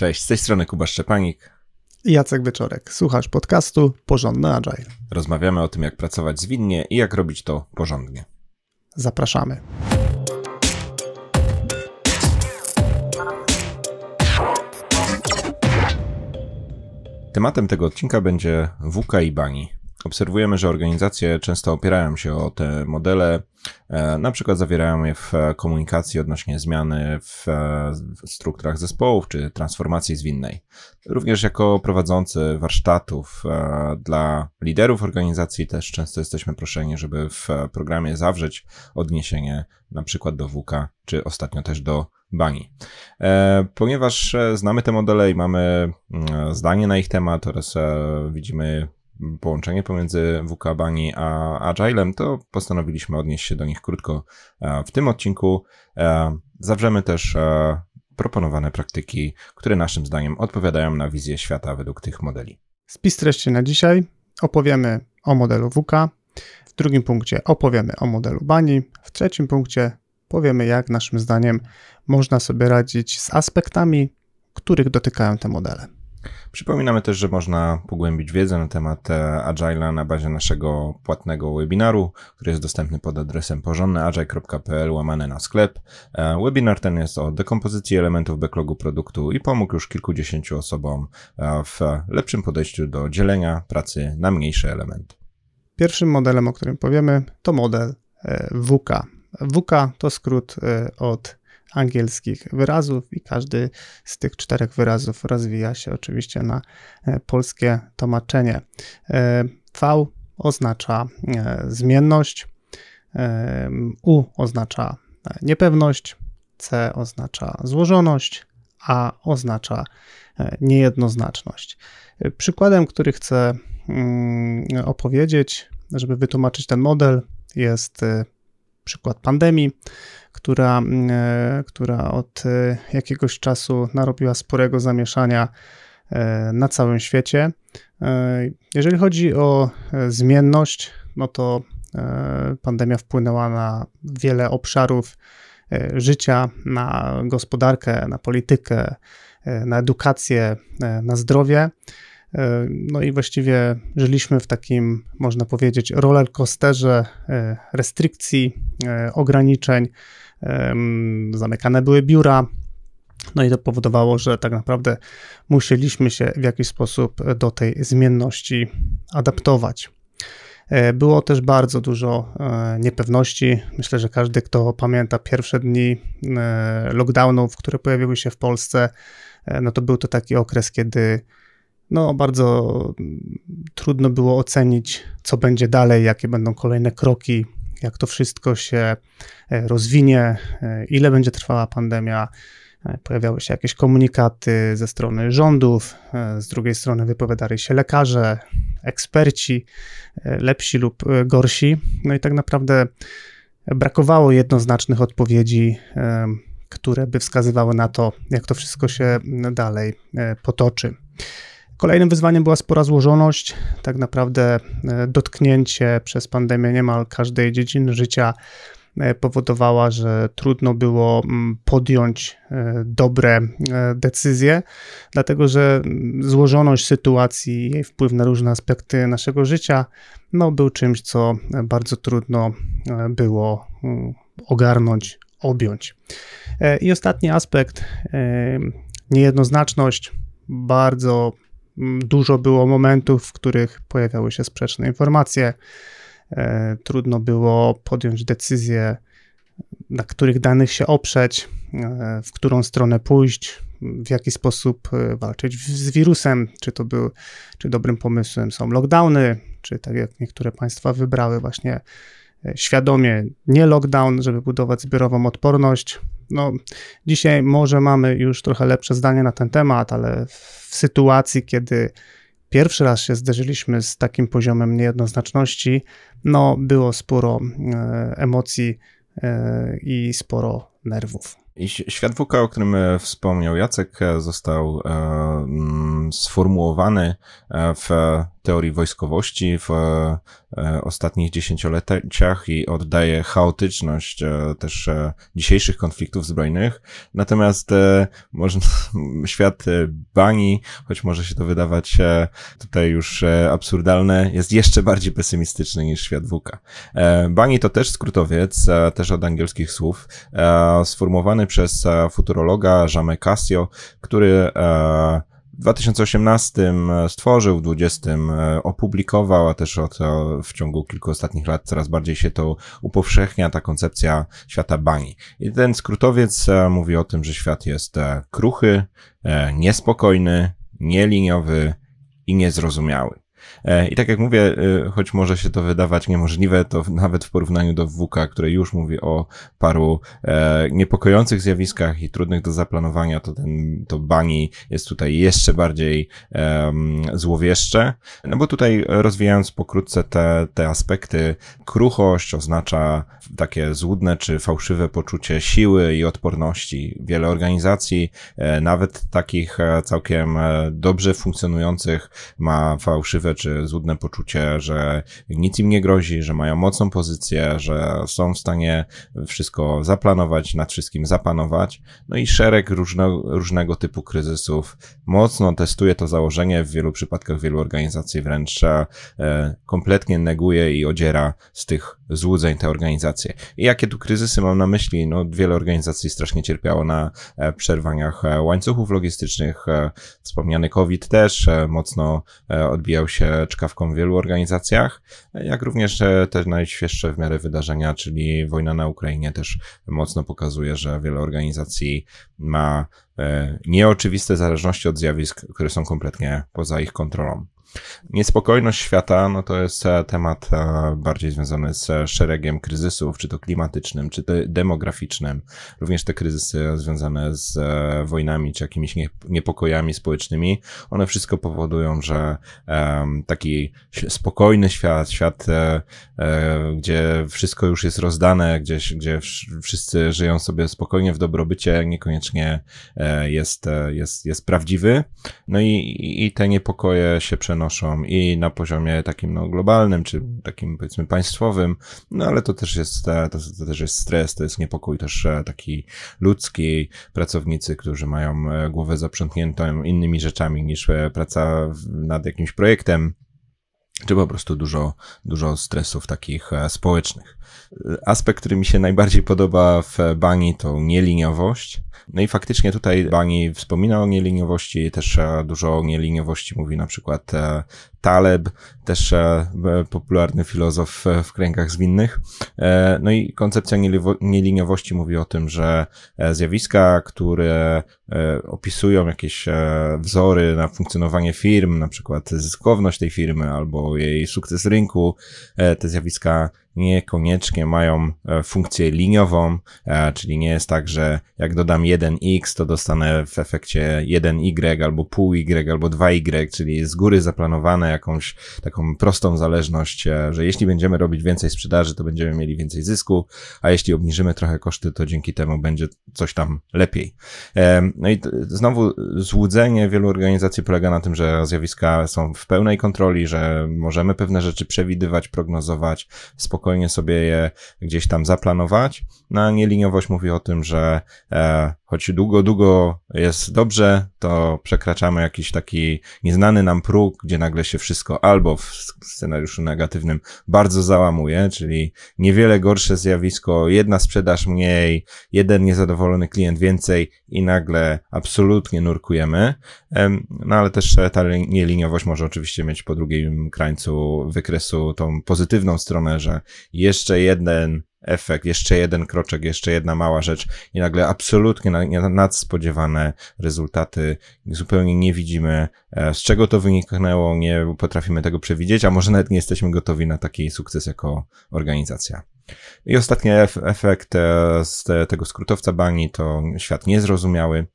Cześć, z tej strony Kuba Szczepanik. I Jacek Wieczorek. Słuchasz podcastu Porządny Agile. Rozmawiamy o tym, jak pracować zwinnie i jak robić to porządnie. Zapraszamy. Tematem tego odcinka będzie WK i Bani. Obserwujemy, że organizacje często opierają się o te modele, e, na przykład zawierają je w komunikacji odnośnie zmiany w strukturach zespołów czy transformacji zwinnej. Również jako prowadzący warsztatów e, dla liderów organizacji też często jesteśmy proszeni, żeby w programie zawrzeć odniesienie na przykład do WK, czy ostatnio też do Bani. E, ponieważ znamy te modele i mamy mm, zdanie na ich temat oraz widzimy połączenie pomiędzy WK Bani a Agilem, to postanowiliśmy odnieść się do nich krótko e, w tym odcinku. E, zawrzemy też e, proponowane praktyki, które naszym zdaniem odpowiadają na wizję świata według tych modeli. Spis treści na dzisiaj. Opowiemy o modelu WK. W drugim punkcie opowiemy o modelu Bani. W trzecim punkcie powiemy, jak naszym zdaniem można sobie radzić z aspektami, których dotykają te modele. Przypominamy też, że można pogłębić wiedzę na temat e, Agile'a na bazie naszego płatnego webinaru, który jest dostępny pod adresem porządnyagile.pl łamane na sklep. E, webinar ten jest o dekompozycji elementów backlogu produktu i pomógł już kilkudziesięciu osobom e, w lepszym podejściu do dzielenia pracy na mniejsze elementy. Pierwszym modelem, o którym powiemy, to model WK. WK to skrót od angielskich wyrazów i każdy z tych czterech wyrazów rozwija się oczywiście na e, polskie tłumaczenie. E, v oznacza e, zmienność, U oznacza niepewność, C oznacza złożoność, A oznacza niejednoznaczność. Przykładem, który chcę mm, opowiedzieć, żeby wytłumaczyć ten model, jest przykład pandemii która, e, która od e, jakiegoś czasu narobiła sporego zamieszania e, na całym świecie. Jeżeli chodzi o zmienność, no to pandemia wpłynęła na wiele obszarów życia, na gospodarkę, na politykę, na edukację, na zdrowie. No i właściwie żyliśmy w takim, można powiedzieć, rollercoasterze restrykcji, ograniczeń, zamykane były biura. No i to powodowało, że tak naprawdę musieliśmy się w jakiś sposób do tej zmienności adaptować. E, było też bardzo dużo e, niepewności. Myślę, że każdy, kto pamięta pierwsze dni e, lockdownów, które pojawiły się w Polsce, no to był to taki okres, kiedy no, bardzo trudno było ocenić, co będzie dalej, jakie będą kolejne kroki, jak to wszystko się e, rozwinie, e, ile będzie trwała pandemia. E, pojawiały się jakieś komunikaty ze strony rządów, z drugiej strony wypowiadali się lekarze, eksperci, lepsi lub gorsi. No i tak naprawdę brakowało jednoznacznych odpowiedzi, które by wskazywały na to, jak to wszystko się dalej potoczy. Kolejnym wyzwaniem była spora złożoność. Tak naprawdę e, dotknięcie przez pandemię niemal każdej dziedziny życia e, powodowała, że trudno było mm, podjąć e, dobre decyzje, dlatego że złożoność sytuacji, jej wpływ na różne aspekty naszego życia, no, był czymś, co bardzo trudno było mm, ogarnąć, objąć. I ostatni aspekt, niejednoznaczność, bardzo Dużo było momentów, w których pojawiały się sprzeczne informacje. E, trudno było podjąć decyzję, na których danych się oprzeć, e, w którą stronę pójść, w jaki sposób e, walczyć z wirusem, czy to był, czy dobrym pomysłem są lockdowny, czy tak jak niektóre państwa wybrały właśnie świadomie nie lockdown, żeby budować zbiorową odporność. No, dzisiaj może mamy już trochę lepsze zdanie na ten temat, ale w sytuacji, kiedy pierwszy raz się zderzyliśmy z takim poziomem niejednoznaczności, no, było sporo e, emocji e, i sporo nerwów. I świat WK, o którym e, wspomniał Jacek, został mm, sformułowany w teorii wojskowości w e, ostatnich dziesięcioleciach i oddaje chaotyczność e, też e, dzisiejszych konfliktów zbrojnych. Natomiast można, świat Bani, choć może się to wydawać tutaj już absurdalne, jest jeszcze bardziej pesymistyczny niż świat WUKA. Bani to też skrótowiec, też od angielskich słów, sformułowany przez futurologa Jamie Cassio, który 2018 stworzył, w 2020 e, opublikował, a też od, e, w ciągu kilku ostatnich lat coraz bardziej się to upowszechnia, ta koncepcja świata bani. I ten skrótowiec e, mówi o tym, że świat jest kruchy, niespokojny, nieliniowy i niezrozumiały. E, I tak jak mówię, e, choć może się to wydawać niemożliwe, to nawet w porównaniu do WK, które już mówi o paru e, niepokojących zjawiskach i trudnych do zaplanowania, to ten, to Bani jest tutaj jeszcze bardziej um, złowieszcze. No bo tutaj rozwijając pokrótce te, te aspekty, kruchość oznacza takie złudne czy fałszywe poczucie siły i odporności. Wiele organizacji, nawet takich całkiem dobrze funkcjonujących, ma fałszywe czy złudne poczucie, że nic im nie grozi, że mają mocną pozycję, że są w stanie wszystko zaplanować, nad wszystkim zapanować. No i szereg różnego typu kryzysów mocno testuje to założenie, w wielu przypadkach wielu organizacji wręcz e, kompletnie neguje i odziera z tych złudzeń te organizacje. I jakie tu kryzysy mam na myśli? No, wiele organizacji strasznie cierpiało na e, przerwaniach e, łańcuchów logistycznych. E, wspomniany COVID też mocno odbijał się czkawką w wielu organizacjach, jak również te najświeższe w miarę wydarzenia, czyli wojna na Ukrainie też mocno pokazuje, że wiele organizacji ma nieoczywiste zależności od zjawisk, które są kompletnie poza ich kontrolą. Niespokojność świata, no to jest e, temat e, bardziej związany z szeregiem kryzysów, czy to klimatycznym, czy demograficznym. Również te kryzysy związane z e, wojnami, czy jakimiś niepokojami społecznymi, one wszystko powodują, że taki spokojny świat, świat, gdzie wszystko już jest rozdane, gdzieś, gdzie wszyscy żyją sobie spokojnie w dobrobycie, niekoniecznie jest, jest, jest prawdziwy. No i, i te niepokoje się przenoszą przenoszą i na poziomie takim no, globalnym, czy takim powiedzmy państwowym, no ale to też jest, to, to też jest stres, to jest niepokój też e, taki ludzki, pracownicy, którzy mają e, głowę zaprzątniętą innymi rzeczami niż e, praca nad jakimś projektem, czy po prostu dużo, dużo stresów takich społecznych. Aspekt, który mi się najbardziej podoba w Bani to nieliniowość. No i faktycznie tutaj Bani wspomina o nieliniowości, też e, dużo o nieliniowości mówi na przykład e, Taleb, też e, popularny filozof w kręgach zwinnych. No i koncepcja nieliniowości mówi o tym, że zjawiska, które opisują jakieś wzory na funkcjonowanie firm, na przykład zyskowność tej firmy albo jej sukces rynku, te zjawiska niekoniecznie mają e, funkcję liniową, e, czyli nie jest tak, że jak dodam 1x, to dostanę w efekcie 1y albo pół y albo 2y, czyli z góry zaplanowane jakąś taką prostą zależność, e, że jeśli będziemy robić więcej sprzedaży, to będziemy mieli więcej zysku, a jeśli obniżymy trochę koszty, to dzięki temu będzie coś tam lepiej. No i znowu złudzenie wielu organizacji polega na tym, że zjawiska są w pełnej kontroli, że możemy pewne rzeczy przewidywać, prognozować, spokojnie spokojnie sobie je gdzieś tam zaplanować. No, nieliniowość mówi o tym, że e, choć długo, długo jest dobrze, to przekraczamy jakiś taki nieznany nam próg, gdzie nagle się wszystko albo w scenariuszu negatywnym bardzo załamuje, czyli niewiele gorsze zjawisko, jedna sprzedaż mniej, jeden niezadowolony klient więcej i nagle absolutnie nurkujemy. No ale też ta nieliniowość może oczywiście mieć po drugim krańcu wykresu tą pozytywną stronę, że jeszcze jeden efekt, jeszcze jeden kroczek, jeszcze jedna mała rzecz i nagle absolutnie nadspodziewane rezultaty. Zupełnie nie widzimy, e, z czego to wyniknęło, nie potrafimy tego przewidzieć, a może nawet nie jesteśmy gotowi na taki sukces jako organizacja. I ostatni efekt e, z tego skrótowca bani to świat niezrozumiały,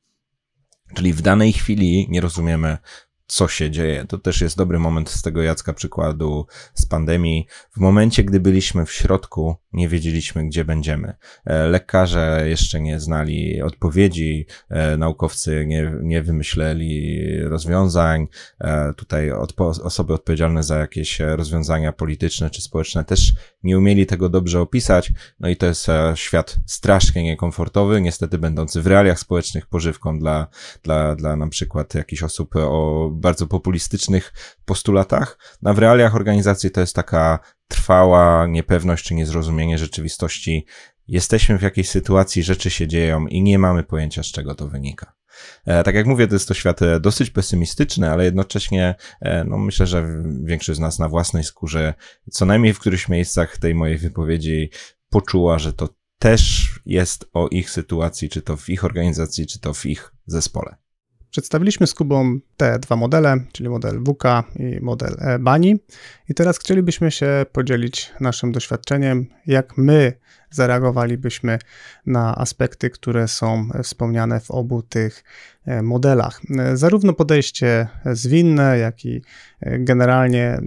czyli w danej chwili nie rozumiemy, co się dzieje. To też jest dobry moment z tego Jacka przykładu z pandemii. W momencie, gdy byliśmy w środku, nie wiedzieliśmy, gdzie będziemy. E, lekarze jeszcze nie znali odpowiedzi, e, naukowcy nie, nie wymyśleli rozwiązań, e, tutaj odpo osoby odpowiedzialne za jakieś rozwiązania polityczne czy społeczne też nie umieli tego dobrze opisać, no i to jest świat strasznie niekomfortowy, niestety będący w realiach społecznych pożywką dla, dla, dla na przykład jakichś osób o bardzo populistycznych postulatach, a w realiach organizacji to jest taka trwała niepewność czy niezrozumienie rzeczywistości. Jesteśmy w jakiejś sytuacji, rzeczy się dzieją i nie mamy pojęcia, z czego to wynika. E, tak jak mówię, to jest to świat e, dosyć pesymistyczny, ale jednocześnie e, no myślę, że większość z nas na własnej skórze, co najmniej w którychś miejscach tej mojej wypowiedzi poczuła, że to też jest o ich sytuacji, czy to w ich organizacji, czy to w ich zespole. Przedstawiliśmy z Kubą te dwa modele, czyli model WK i model Bani. I teraz chcielibyśmy się podzielić naszym doświadczeniem, jak my zareagowalibyśmy na aspekty, które są wspomniane w obu tych e, modelach. Zarówno podejście zwinne, jak i e, generalnie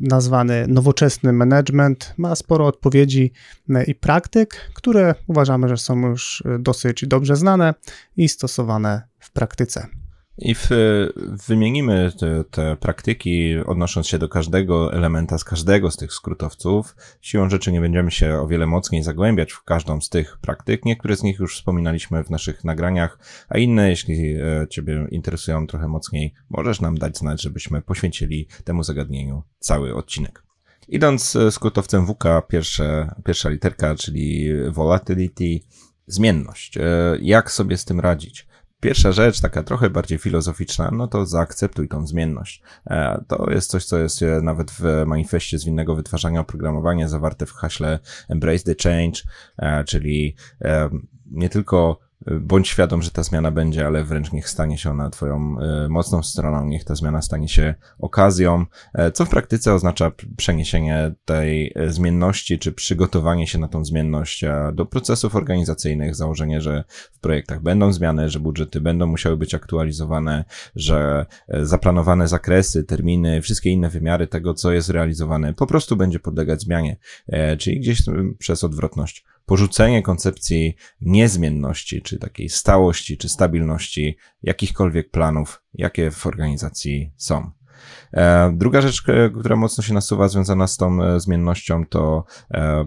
nazwany nowoczesny management ma sporo odpowiedzi e, i praktyk, które uważamy, że są już dosyć dobrze znane i stosowane w praktyce. I w, wymienimy te, te, praktyki, odnosząc się do każdego elementa z każdego z tych skrótowców. Siłą rzeczy nie będziemy się o wiele mocniej zagłębiać w każdą z tych praktyk. Niektóre z nich już wspominaliśmy w naszych nagraniach, a inne, jeśli e, Ciebie interesują trochę mocniej, możesz nam dać znać, żebyśmy poświęcili temu zagadnieniu cały odcinek. Idąc e, skrótowcem WK, pierwsze, pierwsza literka, czyli volatility, zmienność. E, jak sobie z tym radzić? Pierwsza rzecz, taka trochę bardziej filozoficzna, no to zaakceptuj tą zmienność. E, to jest coś, co jest e, nawet w manifestie zwinnego wytwarzania oprogramowania zawarte w haśle Embrace the Change, e, czyli nie tylko bądź świadom, że ta zmiana będzie, ale wręcz niech stanie się ona twoją e, mocną stroną, niech ta zmiana stanie się okazją, e, co w praktyce oznacza przeniesienie tej e, zmienności, czy przygotowanie się na tą zmienność do procesów organizacyjnych, założenie, że w projektach będą zmiany, że budżety będą musiały być aktualizowane, że zaplanowane zakresy, terminy, wszystkie inne wymiary tego, co jest realizowane, po prostu będzie podlegać zmianie, czyli gdzieś przez odwrotność porzucenie koncepcji niezmienności, czy takiej stałości, czy stabilności jakichkolwiek planów, jakie w organizacji są. E, druga rzecz, e, która mocno się nasuwa związana z tą e, zmiennością, to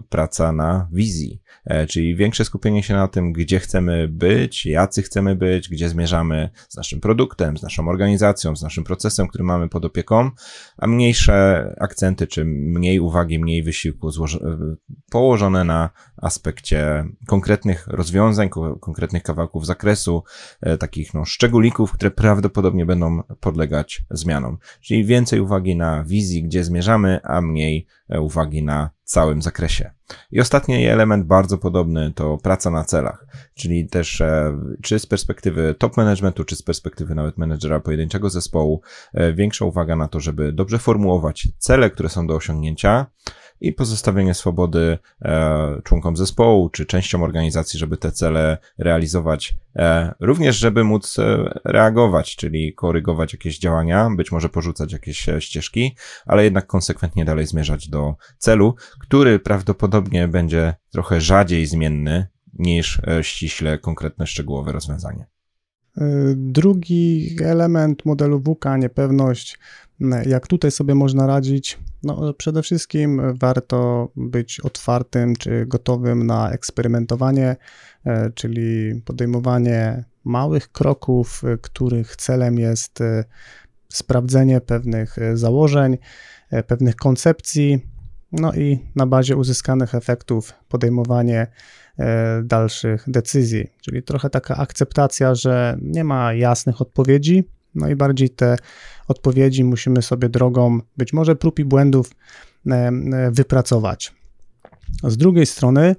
praca na wizji. E, czyli większe skupienie się na tym, gdzie chcemy być, jacy chcemy być, gdzie zmierzamy z naszym produktem, z naszą organizacją, z naszym procesem, który mamy pod opieką, a mniejsze akcenty, czy mniej uwagi, mniej wysiłku położone na aspekcie konkretnych rozwiązań, konkretnych kawałków zakresu, e, takich no, szczególików, które prawdopodobnie będą podlegać zmianom. Czyli więcej uwagi na wizji, gdzie zmierzamy, a mniej e, uwagi na całym zakresie. I ostatni element bardzo podobny to praca na celach, czyli też e, czy z perspektywy top managementu, czy z perspektywy nawet menedżera pojedynczego zespołu, większa uwaga na to, żeby dobrze formułować cele, które są do osiągnięcia, i pozostawienie swobody e, członkom zespołu czy częściom organizacji, żeby te cele realizować, e, również żeby móc e, reagować, czyli korygować jakieś działania, być może porzucać jakieś ścieżki, ale jednak konsekwentnie dalej zmierzać do celu, który prawdopodobnie będzie trochę rzadziej zmienny niż ściśle konkretne, szczegółowe rozwiązanie. Drugi element modelu WK, niepewność, jak tutaj sobie można radzić? No, przede wszystkim warto być otwartym czy gotowym na eksperymentowanie, e, czyli podejmowanie małych kroków, których celem jest e, sprawdzenie pewnych e, założeń, pewnych koncepcji, no i na bazie uzyskanych efektów podejmowanie dalszych decyzji, czyli trochę taka akceptacja, że nie ma jasnych odpowiedzi, no i bardziej te odpowiedzi musimy sobie drogą być może prób i błędów e, e, wypracować. Z drugiej strony, e,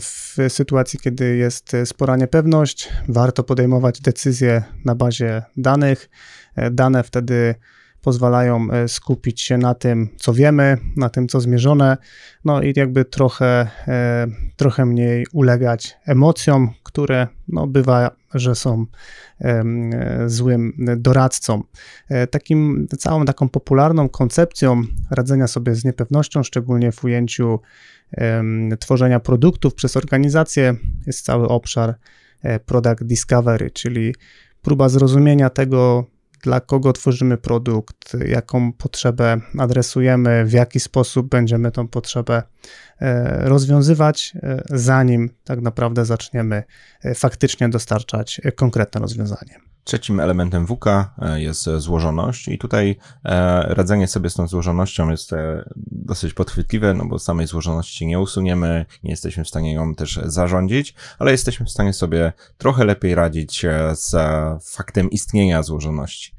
w sytuacji, kiedy jest spora niepewność, warto podejmować decyzje na bazie danych. Dane wtedy pozwalają skupić się na tym, co wiemy, na tym, co zmierzone, no i jakby trochę, trochę mniej ulegać emocjom, które no, bywa że są złym doradcą. Takim, całą taką popularną koncepcją radzenia sobie z niepewnością, szczególnie w ujęciu tworzenia produktów przez organizację, jest cały obszar product discovery, czyli próba zrozumienia tego, dla kogo tworzymy produkt, jaką potrzebę adresujemy, w jaki sposób będziemy tą potrzebę e, rozwiązywać, e, zanim tak naprawdę zaczniemy e, faktycznie dostarczać konkretne rozwiązanie. Trzecim elementem WK e, jest złożoność i tutaj e, radzenie sobie z tą złożonością jest e, dosyć podchwytliwe, no bo samej złożoności nie usuniemy, nie jesteśmy w stanie ją też zarządzić, ale jesteśmy w stanie sobie trochę lepiej radzić z faktem istnienia złożoności.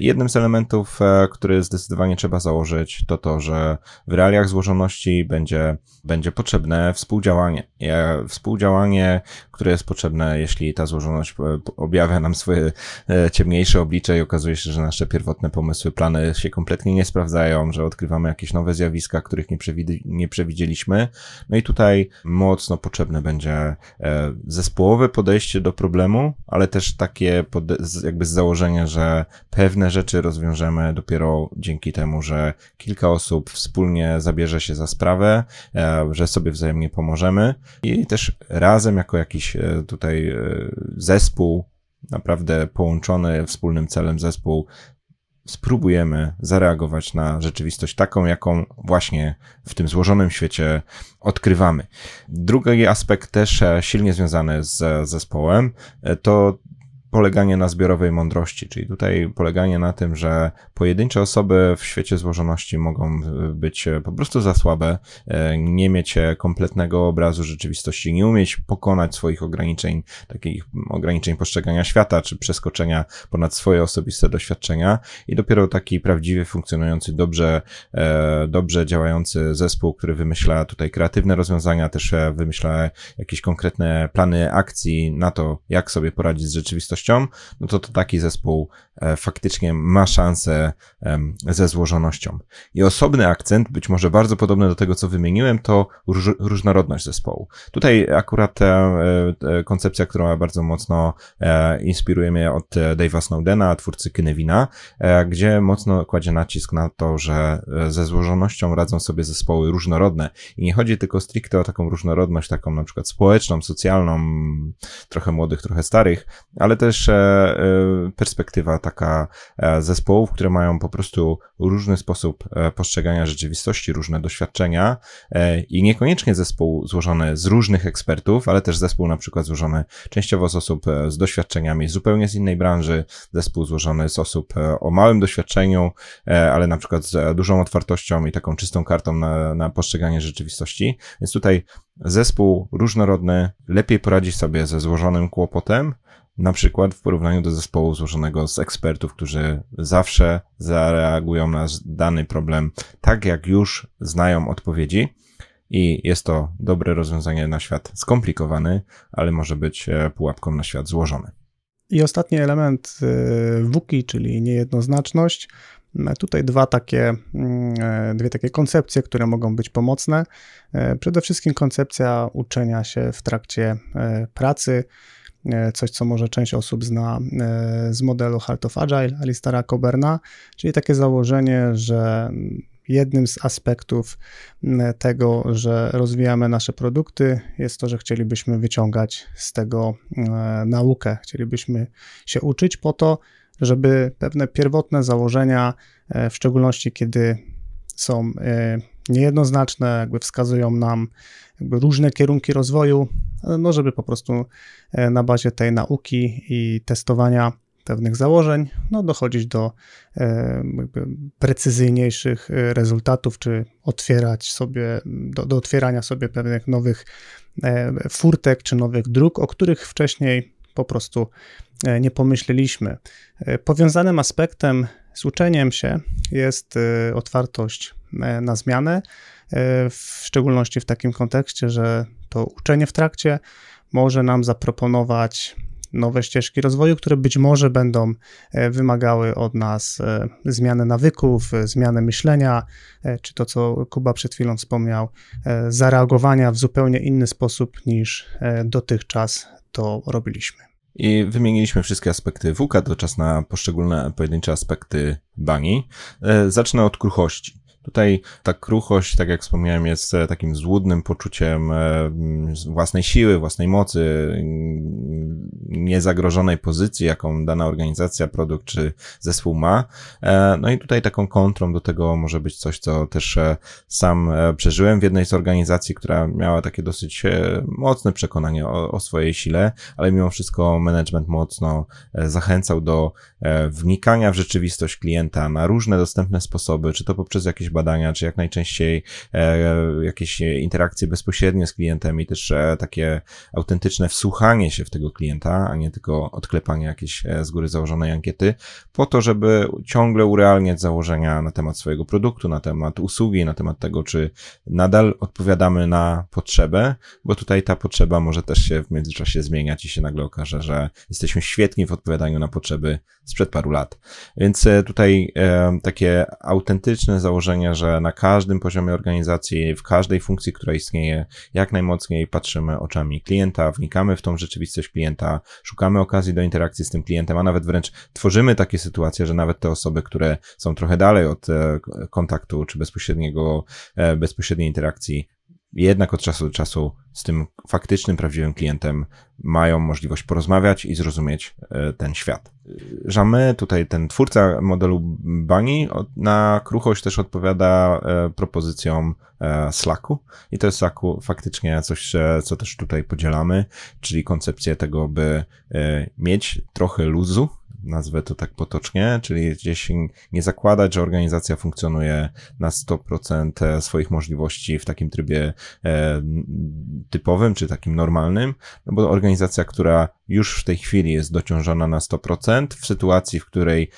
Jednym z elementów, który zdecydowanie trzeba założyć, to to, że w realiach złożoności będzie, będzie potrzebne współdziałanie. Współdziałanie, które jest potrzebne, jeśli ta złożoność objawia nam swoje E, ciemniejsze oblicze i okazuje się, że nasze pierwotne pomysły, plany się kompletnie nie sprawdzają, że odkrywamy jakieś nowe zjawiska, których nie, nie przewidzieliśmy. No i tutaj mocno potrzebne będzie e, zespołowe podejście do problemu, ale też takie jakby z założenia, że pewne rzeczy rozwiążemy dopiero dzięki temu, że kilka osób wspólnie zabierze się za sprawę, e, że sobie wzajemnie pomożemy i też razem jako jakiś tutaj zespół naprawdę połączony wspólnym celem zespół, spróbujemy zareagować na rzeczywistość taką, jaką właśnie w tym złożonym świecie odkrywamy. Drugi aspekt też e, silnie związany z zespołem e, to poleganie na zbiorowej mądrości, czyli tutaj poleganie na tym, że pojedyncze osoby w świecie złożoności mogą być po prostu za słabe, e, nie mieć kompletnego obrazu rzeczywistości, nie umieć pokonać swoich ograniczeń, takich ograniczeń postrzegania świata, czy przeskoczenia ponad swoje osobiste doświadczenia i dopiero taki prawdziwie funkcjonujący, dobrze, e, dobrze działający zespół, który wymyśla tutaj kreatywne rozwiązania, też e, wymyśla jakieś konkretne plany akcji na to, jak sobie poradzić z rzeczywistością, no to, to taki zespół faktycznie ma szansę ze złożonością. I osobny akcent, być może bardzo podobny do tego, co wymieniłem, to różnorodność zespołu. Tutaj akurat e, koncepcja, która bardzo mocno e, inspiruje mnie od Dave'a Snowdena, twórcy Kinevina, gdzie mocno kładzie nacisk na to, że ze złożonością radzą sobie zespoły różnorodne. I nie chodzi tylko stricte o taką różnorodność, taką na przykład społeczną, socjalną, trochę młodych, trochę starych, ale też e, perspektywa taka e, zespołów, które mają po prostu różny sposób e, postrzegania rzeczywistości, różne doświadczenia i niekoniecznie zespół złożony z różnych ekspertów, ale też zespół na przykład złożony częściowo z osób z doświadczeniami zupełnie z innej branży, zespół złożony z osób o małym doświadczeniu, ale na przykład z dużą otwartością i taką czystą kartą na, na postrzeganie rzeczywistości. Więc tutaj zespół różnorodny lepiej poradzi sobie ze złożonym kłopotem, na przykład w porównaniu do zespołu złożonego z ekspertów, którzy zawsze zareagują na dany problem tak, jak już znają odpowiedzi. I jest to dobre rozwiązanie na świat skomplikowany, ale może być e, pułapką na świat złożony. I ostatni element e, WUKI, czyli niejednoznaczność. E, tutaj dwa takie, mm, dwie takie koncepcje, które mogą być pomocne. Przede wszystkim koncepcja uczenia się w trakcie pracy, coś, co może część osób zna e, z modelu Heart of Agile, Alistara Coberna, czyli takie założenie, że jednym z aspektów tego, że rozwijamy nasze produkty, jest to, że chcielibyśmy wyciągać z tego e, naukę. Chcielibyśmy się uczyć po to, żeby pewne pierwotne założenia, w szczególności kiedy są niejednoznaczne, jakby wskazują nam jakby różne kierunki rozwoju, no żeby po prostu e, na bazie tej nauki i testowania pewnych założeń, no dochodzić do e, precyzyjniejszych e, rezultatów, czy otwierać sobie, do, do otwierania sobie pewnych nowych furtek, czy nowych dróg, o których wcześniej po prostu nie pomyśleliśmy. Powiązanym aspektem z uczeniem się jest otwartość na zmianę, w szczególności w takim kontekście, że to uczenie w trakcie może nam zaproponować nowe ścieżki rozwoju, które być może będą e, wymagały od nas e, zmiany nawyków, e, zmiany myślenia, czy to, co Kuba przed chwilą wspomniał, zareagowania w zupełnie inny sposób niż dotychczas to robiliśmy. I wymieniliśmy wszystkie aspekty WUKA, to czas na poszczególne pojedyncze aspekty bani. E, zacznę od kruchości. Tutaj ta kruchość, tak jak wspomniałem, jest e, takim złudnym poczuciem e, własnej siły, własnej mocy, niezagrożonej pozycji, jaką dana organizacja, produkt czy zespół ma. E, no i tutaj taką kontrą do tego może być coś, co też sam przeżyłem w jednej z organizacji, która miała takie dosyć mocne przekonanie o, o swojej sile, ale mimo wszystko management mocno zachęcał do wnikania w rzeczywistość klienta na różne dostępne sposoby, czy to poprzez jakieś badania, czy jak najczęściej e, jakieś interakcje bezpośrednie z klientem i też e, takie autentyczne wsłuchanie się w tego klienta, a nie tylko odklepanie jakiejś e, z góry założonej ankiety, po to, żeby ciągle urealniać założenia na temat swojego produktu, na temat usługi, na temat tego, czy nadal odpowiadamy na potrzebę, bo tutaj ta potrzeba może też się w międzyczasie zmieniać i się nagle okaże, że jesteśmy świetni w odpowiadaniu na potrzeby sprzed paru lat. Więc tutaj e, takie autentyczne założenia że na każdym poziomie organizacji, w każdej funkcji, która istnieje, jak najmocniej patrzymy oczami klienta, wnikamy w tą rzeczywistość klienta, szukamy okazji do interakcji z tym klientem, a nawet wręcz tworzymy takie sytuacje, że nawet te osoby, które są trochę dalej od e, kontaktu czy bezpośredniego, e, bezpośredniej interakcji, jednak od czasu do czasu z tym faktycznym, prawdziwym klientem mają możliwość porozmawiać i zrozumieć e, ten świat. Żamy, tutaj ten twórca modelu Bunny, na kruchość też odpowiada e, propozycjom e, Slacku i to jest Slacku faktycznie coś, co też tutaj podzielamy, czyli koncepcję tego, by mieć trochę luzu nazwę to tak potocznie, czyli gdzieś nie zakładać, że organizacja funkcjonuje na 100% swoich możliwości w takim trybie e, typowym, czy takim normalnym, no bo organizacja, która już w tej chwili jest dociążona na 100%, w sytuacji, w której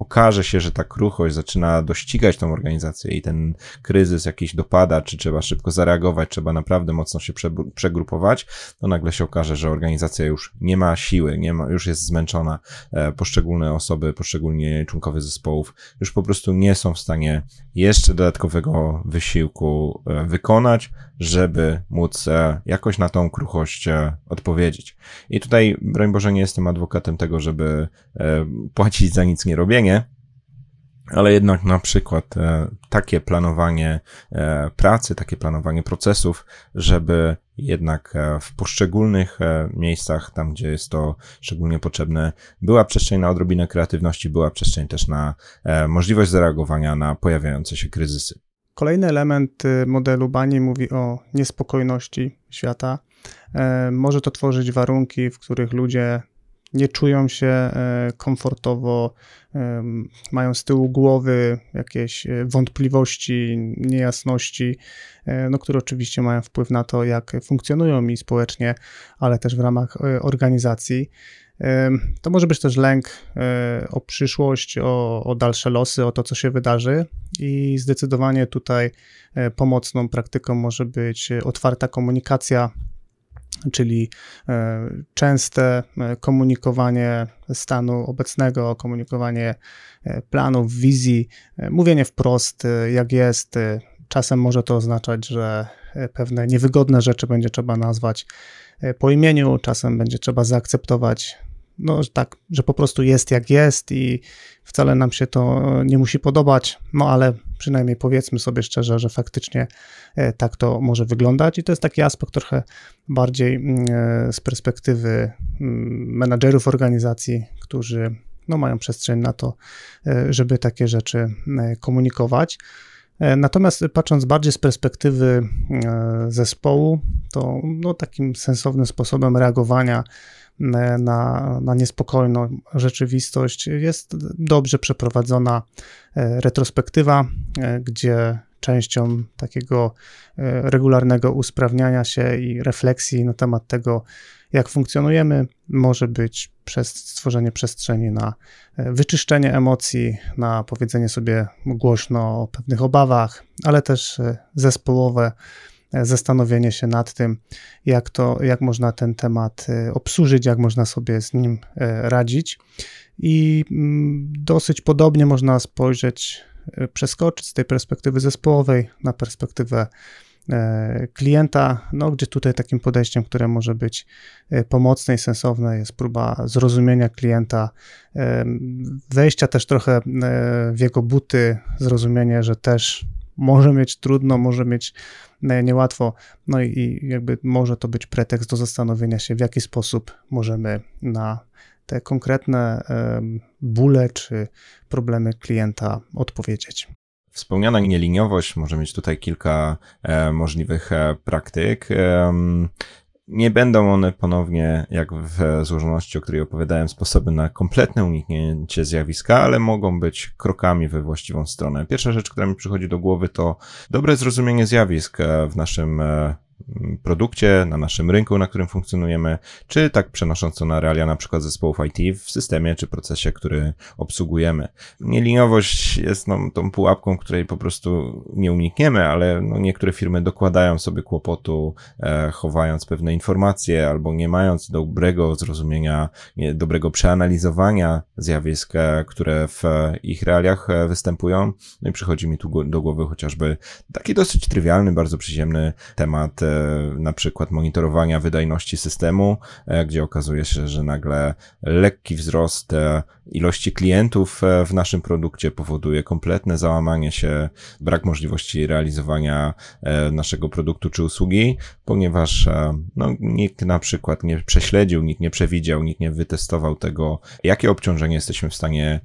okaże się, że ta kruchość zaczyna dościgać tą organizację i ten kryzys jakiś dopada, czy trzeba szybko zareagować, trzeba naprawdę mocno się przegrupować, to nagle się okaże, że organizacja już nie ma siły, nie ma, już jest zmęczona. E, poszczególne osoby, poszczególni członkowie zespołów już po prostu nie są w stanie jeszcze dodatkowego wysiłku e, wykonać, żeby móc e, jakoś na tą kruchość odpowiedzieć. I tutaj, broń Boże, nie jestem adwokatem tego, żeby płacić za nic nie robienie, ale jednak na przykład e, takie planowanie e, pracy, takie planowanie procesów, żeby jednak e, w poszczególnych miejscach, tam gdzie jest to szczególnie potrzebne, była przestrzeń na odrobinę kreatywności, była przestrzeń też na możliwość zareagowania na pojawiające się kryzysy. Kolejny element y, modelu Bani mówi o niespokojności świata. Może to tworzyć warunki, w których ludzie nie czują się e, komfortowo, mają z tyłu głowy jakieś e, wątpliwości, niejasności, e, no, które oczywiście mają wpływ na to, jak funkcjonują i społecznie, ale też w ramach organizacji. To może być też lęk o przyszłość, o, o dalsze losy, o to, co się wydarzy, i zdecydowanie tutaj pomocną praktyką może być otwarta komunikacja czyli e, częste e, komunikowanie stanu obecnego, komunikowanie e, planów, wizji, mówienie wprost, jak jest. Czasem może to oznaczać, że pewne niewygodne rzeczy będzie trzeba nazwać po imieniu, czasem będzie trzeba zaakceptować no tak, że po prostu jest jak jest i wcale nam się to nie musi podobać, no ale przynajmniej powiedzmy sobie szczerze, że faktycznie e, tak to może wyglądać i to jest taki aspekt trochę bardziej mm, e, z perspektywy mm, menadżerów organizacji, którzy no, mają przestrzeń na to, e, żeby takie rzeczy komunikować. Natomiast patrząc bardziej z perspektywy zespołu, to no, takim sensownym sposobem reagowania na, na niespokojną rzeczywistość. Jest dobrze przeprowadzona e, retrospektywa, e, gdzie częścią takiego e, regularnego usprawniania się i refleksji na temat tego, jak funkcjonujemy, może być przez stworzenie przestrzeni na wyczyszczenie emocji, na powiedzenie sobie głośno o pewnych obawach, ale też zespołowe zastanowienie się nad tym, jak to, jak można ten temat e, obsłużyć, jak można sobie z nim e, radzić. I mm, dosyć podobnie można spojrzeć, e, przeskoczyć z tej perspektywy zespołowej na perspektywę klienta, no gdzie tutaj takim podejściem, które może być pomocne i sensowne jest próba zrozumienia klienta, wejścia też trochę w jego buty, zrozumienie, że też może mieć trudno, może mieć niełatwo, no i jakby może to być pretekst do zastanowienia się, w jaki sposób możemy na te konkretne bóle czy problemy klienta odpowiedzieć. Wspomniana nieliniowość może mieć tutaj kilka e, możliwych e, praktyk. Nie będą one ponownie, jak w złożoności, o której opowiadałem, sposoby na kompletne uniknięcie zjawiska, ale mogą być krokami we właściwą stronę. Pierwsza rzecz, która mi przychodzi do głowy, to dobre zrozumienie zjawisk w naszym e, produkcie, na naszym rynku, na którym funkcjonujemy, czy tak przenosząc to na realia na przykład zespołów IT w systemie czy procesie, który obsługujemy. Nieliniowość jest no, tą pułapką, której po prostu nie unikniemy, ale no, niektóre firmy dokładają sobie kłopotu, e, chowając pewne informacje albo nie mając dobrego zrozumienia, nie, dobrego przeanalizowania zjawisk, e, które w ich realiach e, występują. No i przychodzi mi tu do głowy chociażby taki dosyć trywialny, bardzo przyziemny temat e, na przykład monitorowania wydajności systemu, e, gdzie okazuje się, że nagle lekki wzrost e, ilości klientów e, w naszym produkcie powoduje kompletne załamanie się, brak możliwości realizowania naszego produktu czy usługi, ponieważ no, nikt na przykład nie prześledził, nikt nie przewidział, nikt nie wytestował tego, jakie obciążenie jesteśmy w stanie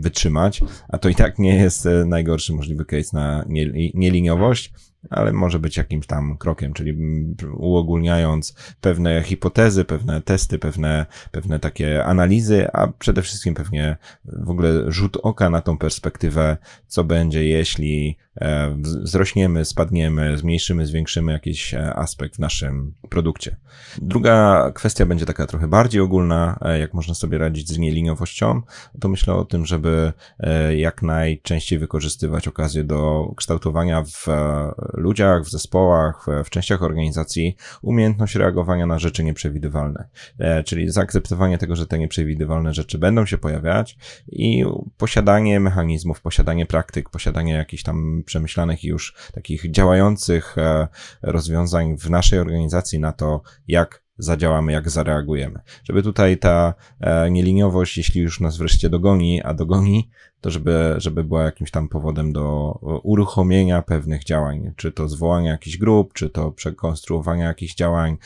wytrzymać, a to i tak nie jest najgorszy możliwy case na nieliniowość ale może być jakimś tam krokiem, czyli uogólniając pewne hipotezy, pewne testy, pewne, pewne takie analizy, a przede wszystkim pewnie w ogóle rzut oka na tą perspektywę, co będzie, jeśli wzrośniemy, spadniemy, zmniejszymy, zwiększymy jakiś e, aspekt w naszym produkcie. Druga kwestia będzie taka trochę bardziej ogólna, e, jak można sobie radzić z nieliniowością, to myślę o tym, żeby jak najczęściej wykorzystywać okazję do kształtowania w ludziach, w zespołach, w częściach organizacji umiejętność reagowania na rzeczy nieprzewidywalne, czyli zaakceptowanie tego, że te nieprzewidywalne rzeczy będą się pojawiać i posiadanie mechanizmów, posiadanie praktyk, posiadanie jakichś tam przemyślanych i już takich działających e, rozwiązań w naszej organizacji na to, jak zadziałamy, jak zareagujemy. Żeby tutaj ta e, nieliniowość, jeśli już nas wreszcie dogoni, a dogoni, to żeby, żeby była jakimś tam powodem do uruchomienia pewnych działań, czy to zwołania jakichś grup, czy to przekonstruowania jakichś działań,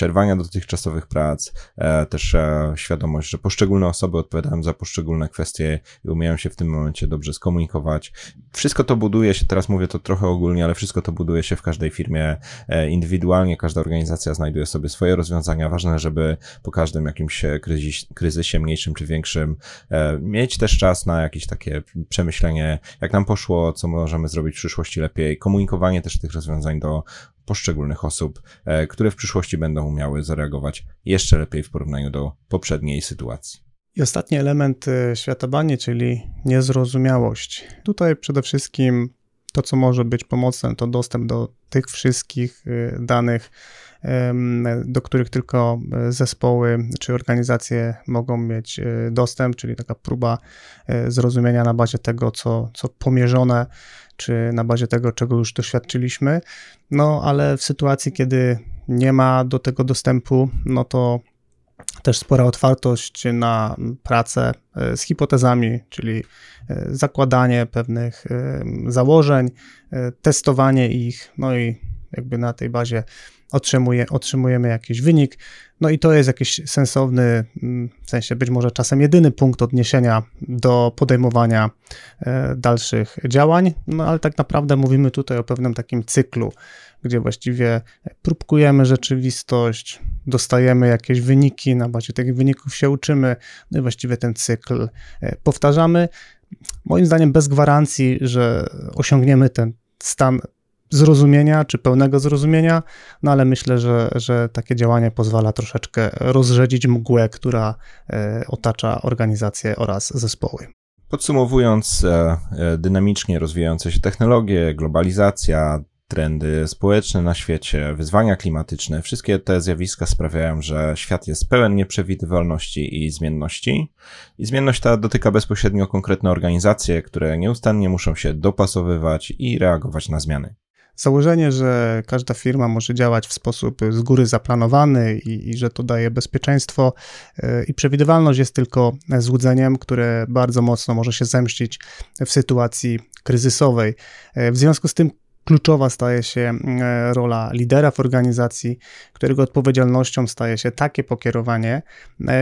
przerwania dotychczasowych prac, e, też e, świadomość, że poszczególne osoby odpowiadają za poszczególne kwestie i umieją się w tym momencie dobrze skomunikować. Wszystko to buduje się, teraz mówię to trochę ogólnie, ale wszystko to buduje się w każdej firmie e, indywidualnie, każda organizacja znajduje sobie swoje rozwiązania. Ważne, żeby po każdym jakimś kryzys, kryzysie, mniejszym czy większym, mieć też czas na jakieś takie przemyślenie, jak nam poszło, co możemy zrobić w przyszłości lepiej, komunikowanie też tych rozwiązań do poszczególnych osób, e, które w przyszłości będą umiały zareagować jeszcze lepiej w porównaniu do poprzedniej sytuacji. I ostatni element e, świata bani, czyli niezrozumiałość. Tutaj przede wszystkim to, co może być pomocne, to dostęp do tych wszystkich e, danych, do których tylko zespoły czy organizacje mogą mieć dostęp, czyli taka próba zrozumienia na bazie tego, co, co pomierzone czy na bazie tego, czego już doświadczyliśmy. No ale w sytuacji, kiedy nie ma do tego dostępu, no to też spora otwartość na pracę e, z hipotezami, czyli e, zakładanie pewnych e, założeń, testowanie ich, no i jakby na tej bazie otrzymuje, otrzymujemy jakiś wynik. No i to jest jakiś sensowny, mm, w sensie być może czasem jedyny punkt odniesienia do podejmowania dalszych działań, no ale tak naprawdę mówimy tutaj o pewnym takim cyklu, gdzie właściwie próbkujemy rzeczywistość, dostajemy jakieś wyniki, na bazie tych wyników się uczymy, no i właściwie ten cykl e, powtarzamy. Moim zdaniem bez gwarancji, że osiągniemy ten stan zrozumienia, czy pełnego zrozumienia, no ale myślę, że, że takie działanie pozwala troszeczkę rozrzedzić mgłę, która e, otacza organizację oraz zespoły. Podsumowując, e, dynamicznie rozwijające się technologie, globalizacja, trendy społeczne na świecie, wyzwania klimatyczne, wszystkie te zjawiska sprawiają, że świat jest pełen nieprzewidywalności i zmienności. I zmienność ta dotyka bezpośrednio konkretne organizacje, które nieustannie muszą się dopasowywać i reagować na zmiany. Założenie, że każda firma może działać w sposób z góry zaplanowany i, i, że to daje bezpieczeństwo e, i przewidywalność jest tylko złudzeniem, które bardzo mocno może się zemścić w sytuacji kryzysowej. E, w związku z tym kluczowa staje się e, rola lidera w organizacji, którego odpowiedzialnością staje się takie pokierowanie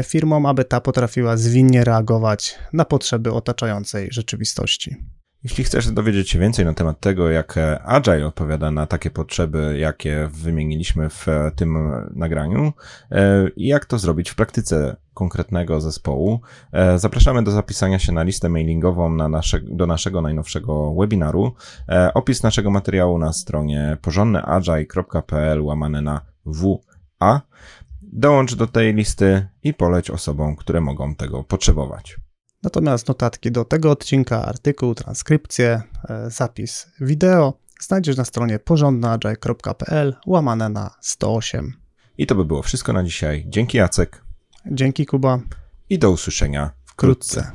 firmą, aby ta potrafiła zwinnie reagować na potrzeby otaczającej rzeczywistości. Jeśli chcesz dowiedzieć się więcej na temat tego, jak Agile odpowiada na takie potrzeby, jakie wymieniliśmy w tym nagraniu e, i jak to zrobić w praktyce konkretnego zespołu, e, zapraszamy do zapisania się na listę mailingową na nasze, do naszego najnowszego webinaru. E, opis naszego materiału na stronie porządnyagile.pl łamane na WA. Dołącz do tej listy i poleć osobom, które mogą tego potrzebować. Natomiast notatki do tego odcinka, artykuł, transkrypcję, e, zapis wideo znajdziesz na stronie porządnaagile.pl łamane na 108. I to by było wszystko na dzisiaj. Dzięki Jacek. Dzięki Kuba. I do usłyszenia wkrótce.